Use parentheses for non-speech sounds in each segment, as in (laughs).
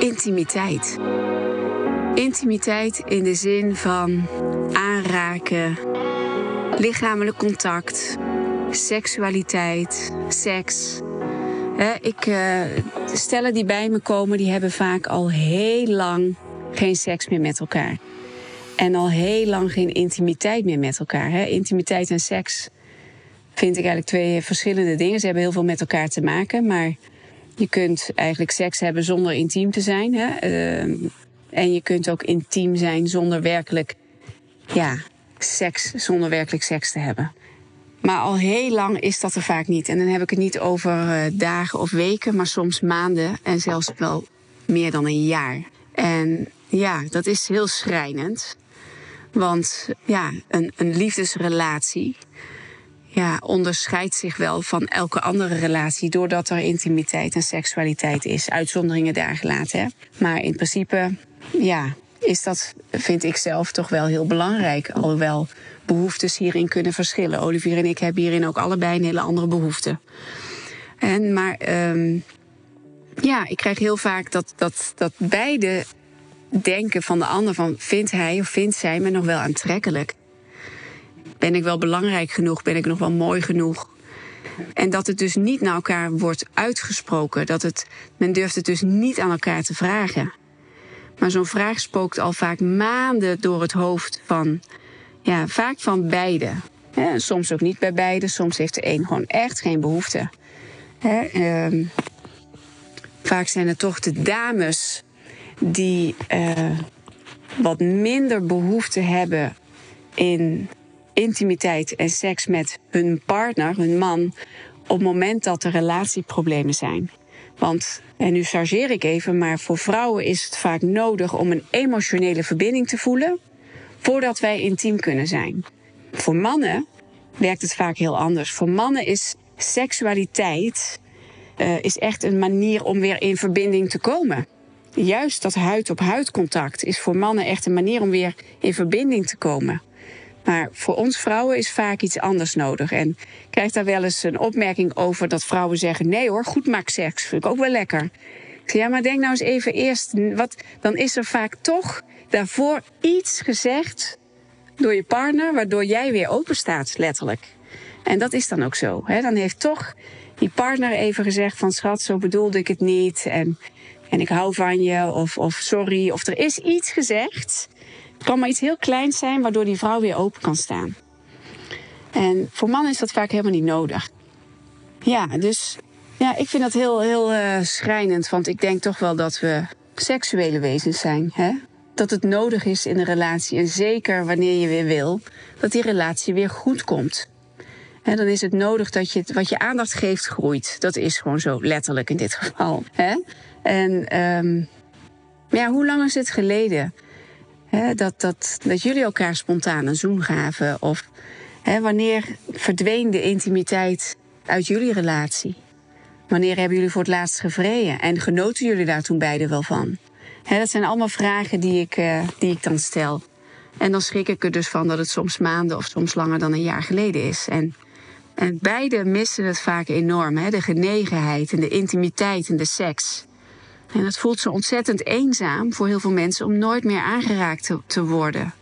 intimiteit. Intimiteit in de zin van aanraken, lichamelijk contact, seksualiteit, seks. ik, uh, stellen die bij me komen, die hebben vaak al heel lang geen seks meer met elkaar. En al heel lang geen intimiteit meer met elkaar. Intimiteit en seks vind ik eigenlijk twee verschillende dingen. Ze hebben heel veel met elkaar te maken, maar je kunt eigenlijk seks hebben zonder intiem te zijn. Hè? Ehm, en je kunt ook intiem zijn zonder werkelijk, ja, seks, zonder werkelijk seks te hebben. Maar al heel lang is dat er vaak niet. En dan heb ik het niet over uh, dagen of weken, maar soms maanden en zelfs wel meer dan een jaar. En ja, dat is heel schrijnend. Want ja, een, een liefdesrelatie ja, onderscheidt zich wel van elke andere relatie doordat er intimiteit en seksualiteit is. Uitzonderingen daar gelaten. Hè? Maar in principe, ja, is dat, vind ik zelf, toch wel heel belangrijk. Alhoewel behoeftes hierin kunnen verschillen. Olivier en ik hebben hierin ook allebei een hele andere behoefte. En, maar um, ja, ik krijg heel vaak dat, dat, dat beide denken van de ander van vindt hij of vindt zij me nog wel aantrekkelijk? Ben ik wel belangrijk genoeg? Ben ik nog wel mooi genoeg? En dat het dus niet naar elkaar wordt uitgesproken. Dat het, men durft het dus niet aan elkaar te vragen. Maar zo'n vraag spookt al vaak maanden door het hoofd van, ja, vaak van beide. Soms ook niet bij beide. Soms heeft de een gewoon echt geen behoefte. Hè, eh, vaak zijn het toch de dames die uh, wat minder behoefte hebben in intimiteit en seks met hun partner, hun man, op het moment dat er relatieproblemen zijn. Want, en nu chargeer ik even, maar voor vrouwen is het vaak nodig om een emotionele verbinding te voelen voordat wij intiem kunnen zijn. Voor mannen werkt het vaak heel anders. Voor mannen is seksualiteit uh, is echt een manier om weer in verbinding te komen. Juist dat huid-op-huid contact is voor mannen echt een manier om weer in verbinding te komen. Maar voor ons vrouwen is vaak iets anders nodig. En ik krijg daar wel eens een opmerking over dat vrouwen zeggen: nee hoor, goed maak seks. Vind ik ook wel lekker. Ik zeg, ja, maar denk nou eens even eerst. Wat, dan is er vaak toch daarvoor iets gezegd door je partner, waardoor jij weer open staat, letterlijk. En dat is dan ook zo. Hè? Dan heeft toch die partner even gezegd: van schat, zo bedoelde ik het niet. En, en ik hou van je, of, of sorry. Of er is iets gezegd het kan maar iets heel kleins zijn waardoor die vrouw weer open kan staan. En voor mannen is dat vaak helemaal niet nodig. Ja, dus ja, ik vind dat heel, heel uh, schrijnend. Want ik denk toch wel dat we seksuele wezens zijn. Hè? Dat het nodig is in een relatie. En zeker wanneer je weer wil, dat die relatie weer goed komt. En dan is het nodig dat je wat je aandacht geeft groeit. Dat is gewoon zo, letterlijk in dit geval. Hè? En um, ja, hoe lang is het geleden dat, dat, dat jullie elkaar spontaan een zoen gaven. Of wanneer verdween de intimiteit uit jullie relatie? Wanneer hebben jullie voor het laatst gevreden? En genoten jullie daar toen beiden wel van? dat zijn allemaal vragen die ik, uh, die ik dan stel. En dan schrik ik er dus van dat het soms maanden of soms langer dan een jaar geleden is. En, en beide missen het vaak enorm. De genegenheid en de intimiteit en de seks. En het voelt zo ontzettend eenzaam voor heel veel mensen om nooit meer aangeraakt te, worden.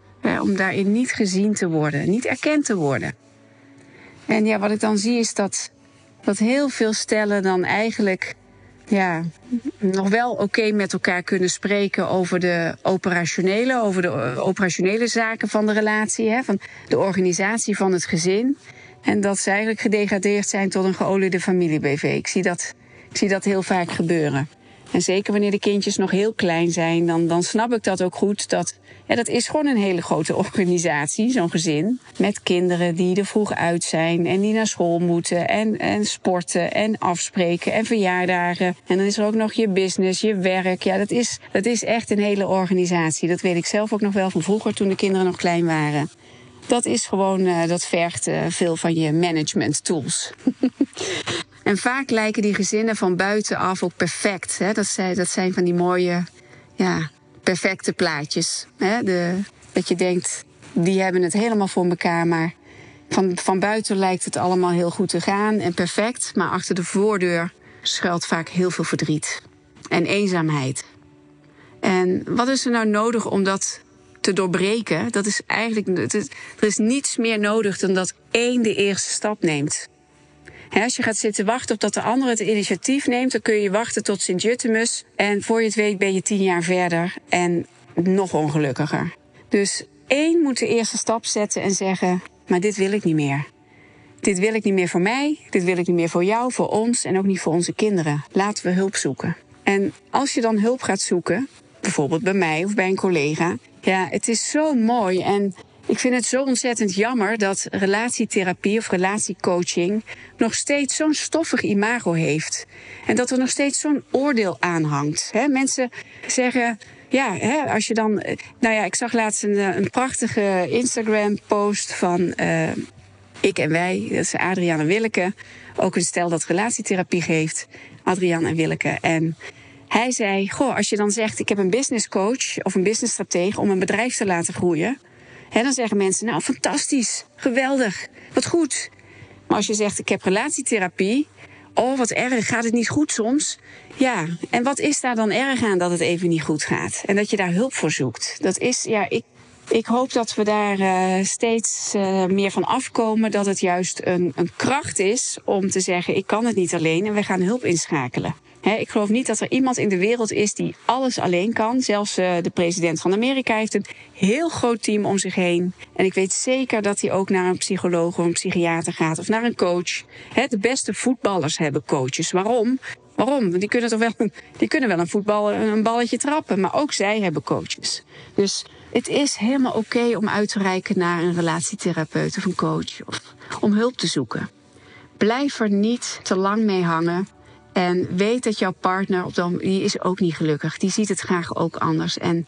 om daarin niet gezien te worden, niet erkend te worden. En ja, wat ik dan zie is dat, dat heel veel stellen dan eigenlijk ja, nog wel oké met elkaar kunnen spreken over de operationele, over de eh, operationele zaken van de relatie, hè, van de organisatie van het gezin. En dat ze eigenlijk gedegradeerd zijn tot een geoliede familie-BV. Ik zie dat, ik zie dat heel vaak gebeuren. En zeker wanneer de kindjes nog heel klein zijn, dan, dan snap ik dat ook goed. Dat, ja, dat is gewoon een hele grote (laughs) organisatie, zo'n gezin. Met kinderen die er vroeg uit zijn en die naar school moeten. En, en sporten en afspreken en verjaardagen. En dan is er ook nog je business, je werk. Ja, dat is, dat is echt een hele organisatie. Dat weet ik zelf ook nog wel van vroeger toen de kinderen nog klein waren. Dat is gewoon, uh, dat vergt uh, veel van je management tools. (laughs) En vaak lijken die gezinnen van buitenaf ook perfect. Hè? Dat, zijn, dat zijn van die mooie, ja, perfecte plaatjes. Hè? De, dat je denkt, die hebben het helemaal voor elkaar. Maar van, van buiten lijkt het allemaal heel goed te gaan en perfect. Maar achter de voordeur schuilt vaak heel veel verdriet en eenzaamheid. En wat is er nou nodig om dat te doorbreken? Dat is eigenlijk, er is niets meer nodig dan dat één de eerste stap neemt als je gaat zitten wachten op dat de ander het initiatief neemt, dan kun je wachten tot Sint-Jutemus. En voor je het weet ben je tien jaar verder en nog ongelukkiger. Dus één moet de eerste stap zetten en zeggen: Maar dit wil ik niet meer. Dit wil ik niet meer voor mij, dit wil ik niet meer voor jou, voor ons en ook niet voor onze kinderen. Laten we hulp zoeken. En als je dan hulp gaat zoeken, bijvoorbeeld bij mij of bij een collega, ja, het is zo mooi en ik vind het zo ontzettend jammer dat relatietherapie of relatiecoaching nog steeds zo'n stoffig imago heeft. En dat er nog steeds zo'n oordeel aan hangt. mensen zeggen. Ja, als je dan. Nou ja, ik zag laatst een, een prachtige Instagram-post van uh, ik en wij. Dat is Adriaan en Willeke. Ook een stel dat relatietherapie geeft. Adriaan en Willeke. En hij zei: Goh, als je dan zegt: Ik heb een business coach of een business stratege om een bedrijf te laten groeien. Dan zeggen mensen, nou fantastisch, geweldig, wat goed. Maar als je zegt, ik heb relatietherapie, oh wat erg, gaat het niet goed soms? Ja, en wat is daar dan erg aan dat het even niet goed gaat? En dat je daar hulp voor zoekt. Dat is, ja, ik, ik hoop dat we daar uh, steeds uh, meer van afkomen. Dat het juist een, een kracht is om te zeggen: ik kan het niet alleen en we gaan hulp inschakelen ik geloof niet dat er iemand in de wereld is die alles alleen kan. Zelfs uh, de president van Amerika heeft een heel groot team om zich heen. En ik weet zeker dat hij ook naar een psycholoog of een psychiater gaat of naar een coach. de beste voetballers hebben coaches. Waarom? Waarom? Die kunnen toch wel, die kunnen wel een voetbal een balletje trappen, maar ook zij hebben coaches. Dus het is helemaal oké om uit te reiken naar een relatietherapeut of een coach of om hulp te zoeken. Blijf er niet te lang mee hangen. En weet dat jouw partner op dan, die is ook niet gelukkig. Die ziet het graag ook anders. En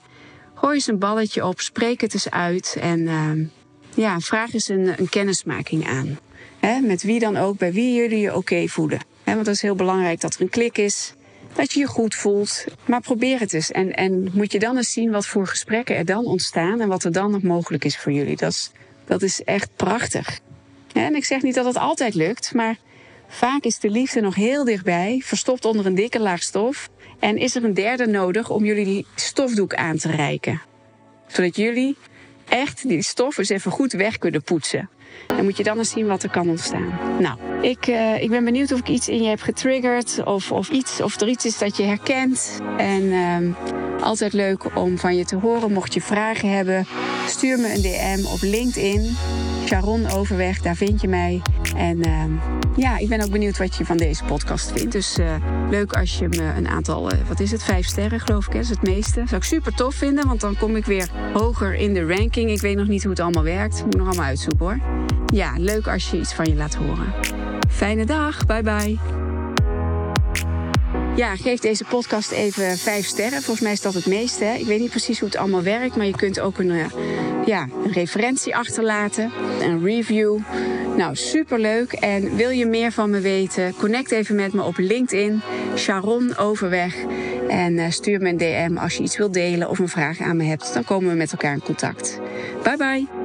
gooi eens een balletje op, spreek het eens uit. En uh, ja, vraag eens een, een kennismaking aan. He, met wie dan ook, bij wie jullie je oké voelen. Want dat is heel belangrijk dat er een klik is. Dat je je goed voelt. Maar probeer het eens. En, en moet je dan eens zien wat voor gesprekken er dan ontstaan. En wat er dan nog mogelijk is voor jullie. Dat is, dat is echt prachtig. En ik zeg niet dat het altijd lukt, maar Vaak is de liefde nog heel dichtbij, verstopt onder een dikke laag stof. En is er een derde nodig om jullie die stofdoek aan te reiken. Zodat jullie echt die stof eens even goed weg kunnen poetsen. En moet je dan eens zien wat er kan ontstaan. Nou, ik, uh, ik ben benieuwd of ik iets in je heb getriggerd. Of, of, iets, of er iets is dat je herkent. En uh, altijd leuk om van je te horen. Mocht je vragen hebben, stuur me een DM op LinkedIn. Sharon Overweg, daar vind je mij. En uh, ja, ik ben ook benieuwd wat je van deze podcast vindt. Dus uh, leuk als je me een aantal, uh, wat is het, vijf sterren geloof ik, hè? is het meeste. Zou ik super tof vinden, want dan kom ik weer hoger in de ranking. Ik weet nog niet hoe het allemaal werkt. Moet nog allemaal uitzoeken hoor. Ja, leuk als je iets van je laat horen. Fijne dag, bye bye. Ja, geef deze podcast even vijf sterren. Volgens mij is dat het meeste. Hè? Ik weet niet precies hoe het allemaal werkt, maar je kunt ook een, uh, ja, een referentie achterlaten, een review. Nou, superleuk. En wil je meer van me weten? Connect even met me op LinkedIn, Sharon Overweg. En uh, stuur me een DM als je iets wilt delen of een vraag aan me hebt. Dan komen we met elkaar in contact. Bye bye.